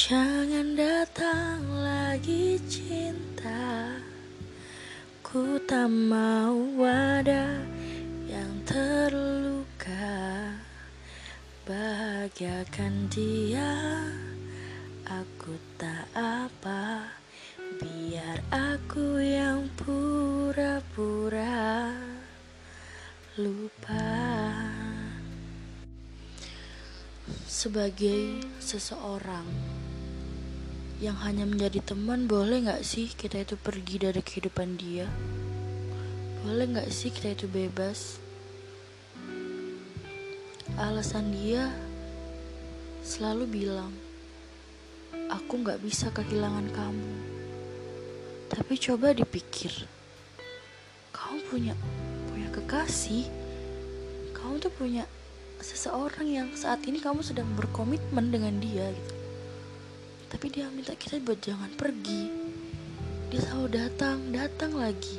Jangan datang lagi cinta. Ku tak mau ada yang terluka. Bahagiakan dia Aku tak apa. Biar aku yang pura-pura lupa. Sebagai seseorang yang hanya menjadi teman boleh nggak sih kita itu pergi dari kehidupan dia? Boleh nggak sih kita itu bebas? Alasan dia selalu bilang aku nggak bisa kehilangan kamu. Tapi coba dipikir kamu punya punya kekasih. Kamu tuh punya seseorang yang saat ini kamu sedang berkomitmen dengan dia gitu tapi dia minta kita buat jangan pergi. Dia selalu datang datang lagi.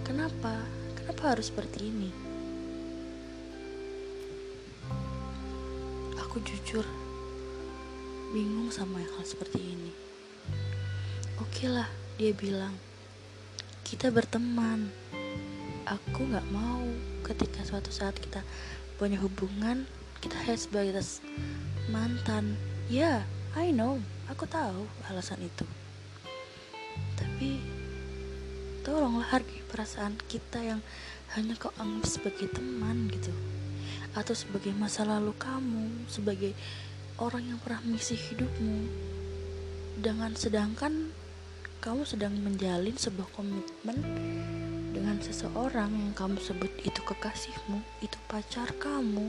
Kenapa? Kenapa harus seperti ini? Aku jujur bingung sama hal seperti ini. Oke lah dia bilang kita berteman. Aku nggak mau ketika suatu saat kita punya hubungan kita hanya sebagai mantan. Ya yeah, I know. Aku tahu alasan itu. Tapi tolonglah hargai perasaan kita yang hanya kau anggap sebagai teman gitu. Atau sebagai masa lalu kamu sebagai orang yang pernah mengisi hidupmu. Dengan sedangkan kamu sedang menjalin sebuah komitmen dengan seseorang yang kamu sebut itu kekasihmu, itu pacar kamu,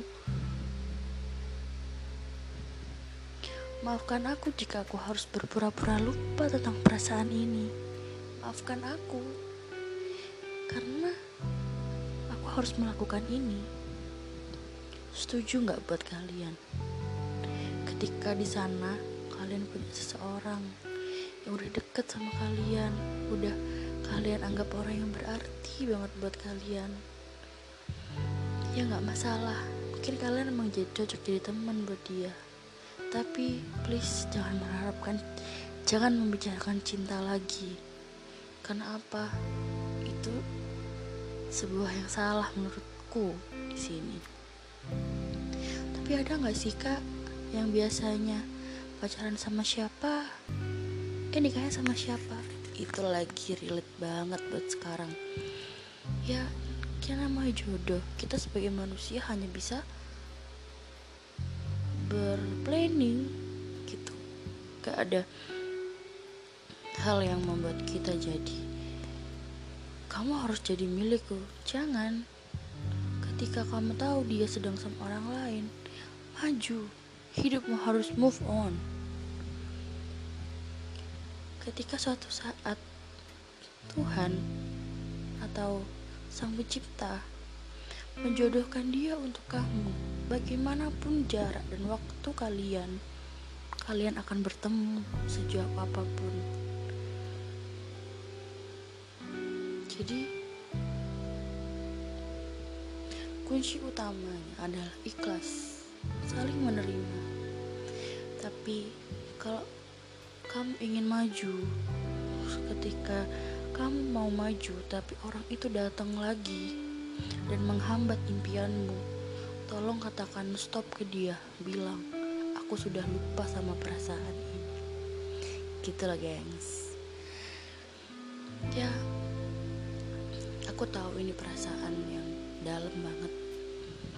Maafkan aku jika aku harus berpura-pura lupa tentang perasaan ini. Maafkan aku, karena aku harus melakukan ini. Setuju nggak buat kalian? Ketika di sana kalian punya seseorang yang udah deket sama kalian, udah kalian anggap orang yang berarti banget buat kalian. Ya nggak masalah, mungkin kalian emang jadi cocok jadi teman buat dia tapi please jangan mengharapkan jangan membicarakan cinta lagi. Karena apa? Itu sebuah yang salah menurutku di sini. Tapi ada nggak sih kak yang biasanya pacaran sama siapa? Eh nikahnya sama siapa? Itu lagi relate banget buat sekarang. Ya kita namanya jodoh. Kita sebagai manusia hanya bisa berplanning gitu. Gak ada hal yang membuat kita jadi kamu harus jadi milikku. Jangan. Ketika kamu tahu dia sedang sama orang lain maju. Hidupmu harus move on. Ketika suatu saat Tuhan atau Sang Pencipta menjodohkan dia untuk kamu bagaimanapun jarak dan waktu kalian kalian akan bertemu sejauh apa pun. Jadi kunci utamanya adalah ikhlas saling menerima. Tapi kalau kamu ingin maju ketika kamu mau maju tapi orang itu datang lagi dan menghambat impianmu Tolong katakan stop ke dia, bilang, aku sudah lupa sama perasaan ini. Gitu lah gengs. Ya, aku tahu ini perasaan yang dalam banget.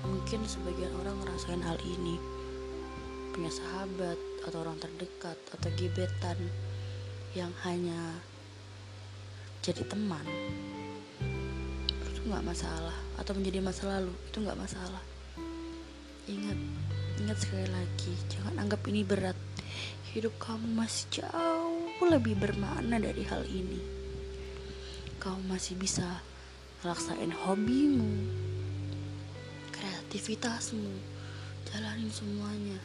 Mungkin sebagian orang ngerasain hal ini. Punya sahabat, atau orang terdekat, atau gebetan yang hanya jadi teman itu nggak masalah atau menjadi masa lalu itu nggak masalah Ingat, ingat sekali lagi, jangan anggap ini berat. Hidup kamu masih jauh lebih bermakna dari hal ini. Kamu masih bisa laksain hobimu, kreativitasmu, jalanin semuanya.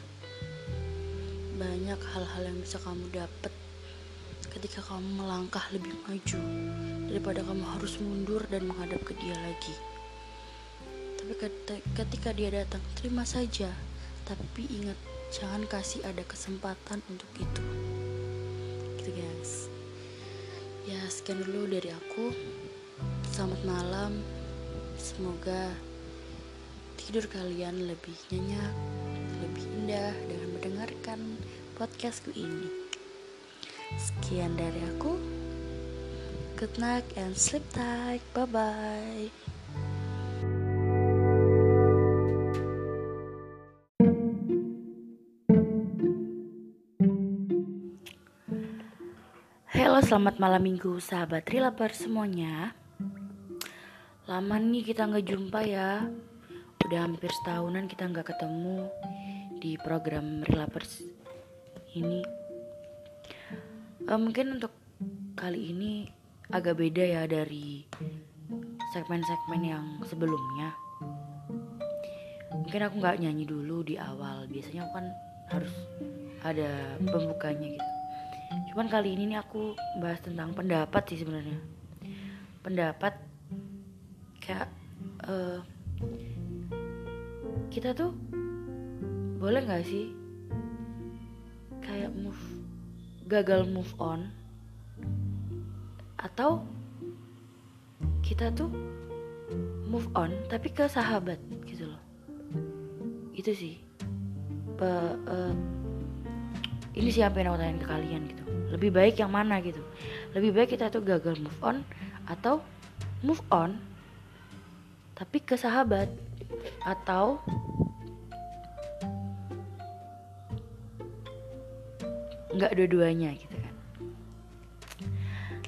Banyak hal-hal yang bisa kamu dapat ketika kamu melangkah lebih maju daripada kamu harus mundur dan menghadap ke dia lagi. Tapi ketika dia datang, terima saja. tapi ingat jangan kasih ada kesempatan untuk itu. Gitu guys. Ya sekian dulu dari aku. Selamat malam. Semoga tidur kalian lebih nyenyak lebih indah dengan mendengarkan podcastku ini. Sekian dari aku. Good night and sleep tight. Bye bye Halo selamat malam minggu. Sahabat Rilaper semuanya. Lama nih kita nggak jumpa ya. Udah hampir setahunan kita nggak ketemu Di program Rilapers ini. Uh, Mungkin untuk kali ini agak beda ya dari segmen-segmen yang sebelumnya. Mungkin aku nggak nyanyi dulu di awal. Biasanya aku kan harus ada pembukanya gitu Cuman kali ini nih aku bahas tentang pendapat sih sebenarnya. Pendapat kayak uh, kita tuh boleh nggak sih kayak move gagal move on? Atau kita tuh move on tapi ke sahabat gitu loh. Itu sih. Pe, uh, ini siapa yang aku tanya ke kalian gitu? Lebih baik yang mana gitu? Lebih baik kita tuh gagal move on atau move on tapi ke sahabat atau nggak dua-duanya gitu kan?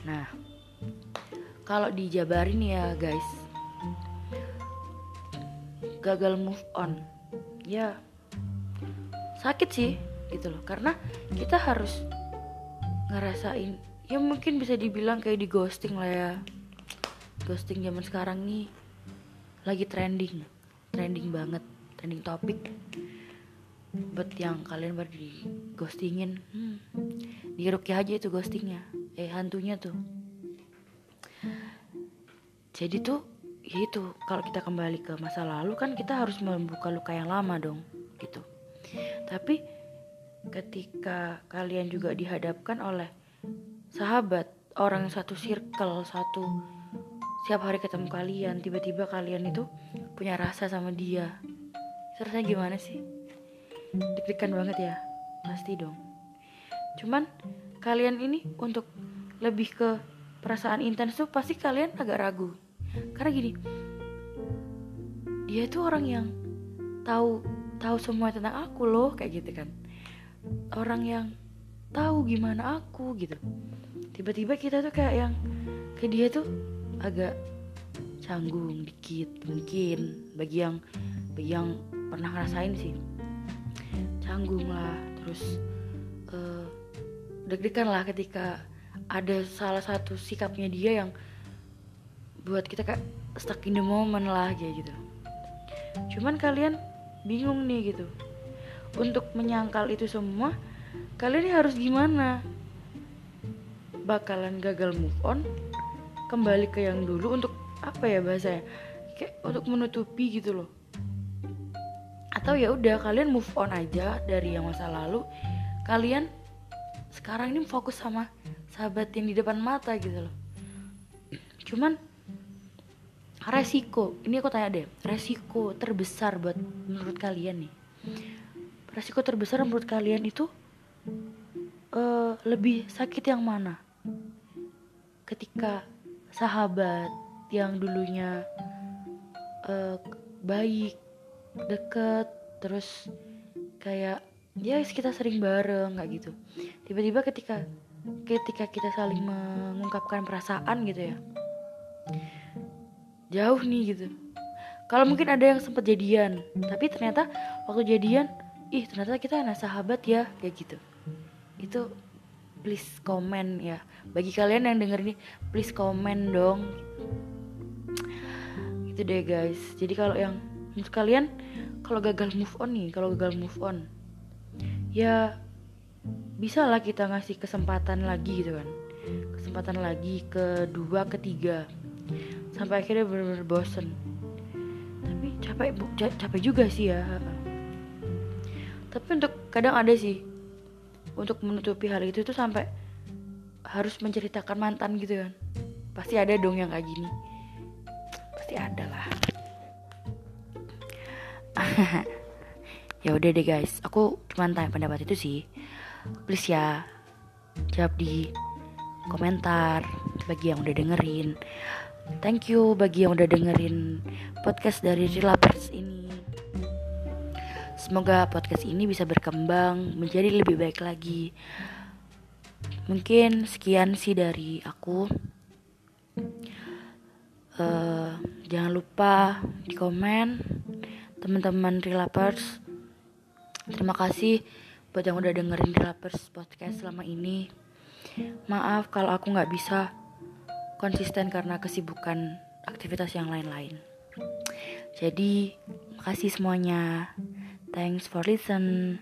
Nah kalau dijabarin ya guys gagal move on ya sakit sih gitu loh. Karena kita harus ngerasain ya mungkin bisa dibilang kayak di ghosting lah ya. Ghosting zaman sekarang nih lagi trending trending banget trending topik buat yang kalian baru di ghostingin hmm, di aja itu ghostingnya eh hantunya tuh. Jadi tuh ya itu kalau kita kembali ke masa lalu kan kita harus membuka luka yang lama dong gitu. Tapi ketika kalian juga dihadapkan oleh sahabat orang satu circle satu setiap hari ketemu kalian tiba-tiba kalian itu punya rasa sama dia. Rasanya gimana sih? Deg-degan banget ya? Pasti dong. Cuman kalian ini untuk lebih ke perasaan intens tuh pasti kalian agak ragu. Karena gini dia tuh orang yang tahu tahu semua tentang aku loh kayak gitu kan orang yang tahu gimana aku gitu. Tiba-tiba kita tuh kayak yang ke dia tuh agak canggung dikit mungkin bagi yang bagi yang pernah ngerasain sih. Canggung lah terus uh, deg-degan lah ketika ada salah satu sikapnya dia yang buat kita kayak stuck in the moment lah kayak gitu. Cuman kalian bingung nih gitu untuk menyangkal itu semua kalian harus gimana? Bakalan gagal move on kembali ke yang dulu untuk apa ya bahasanya? Kayak untuk menutupi gitu loh. Atau ya udah kalian move on aja dari yang masa lalu. Kalian sekarang ini fokus sama sahabat yang di depan mata gitu loh. Cuman resiko ini aku tanya deh resiko terbesar buat menurut kalian nih resiko terbesar menurut kalian itu uh, lebih sakit yang mana? Ketika sahabat yang dulunya uh, baik, deket, terus kayak ya kita sering bareng nggak gitu. Tiba-tiba ketika ketika kita saling mengungkapkan perasaan gitu ya, jauh nih gitu. Kalau mungkin ada yang sempat jadian, tapi ternyata waktu jadian ih ternyata kita anak sahabat ya kayak gitu. Itu please komen ya. Bagi kalian yang denger ini please komen dong. Itu deh guys. Jadi kalau yang menurut kalian kalau gagal move on nih kalau gagal move on ya bisa lah kita ngasih kesempatan lagi gitu kan. Kesempatan lagi kedua ketiga sampai akhirnya bener-bener bosen. Tapi capek capek juga sih ya tapi untuk kadang ada sih. Untuk menutupi hal itu tuh sampai harus menceritakan mantan gitu kan. Pasti ada dong yang kayak gini. Pasti ada lah. Ya udah deh guys. Aku cuma tanya pendapat itu sih. Please ya jawab di komentar bagi yang udah dengerin. Thank you bagi yang udah dengerin podcast dari Relapers ini semoga podcast ini bisa berkembang menjadi lebih baik lagi. Mungkin sekian sih dari aku. Uh, jangan lupa di komen teman-teman relapers. Terima kasih buat yang udah dengerin relapers podcast selama ini. Maaf kalau aku nggak bisa konsisten karena kesibukan aktivitas yang lain-lain. Jadi makasih semuanya thanks for listen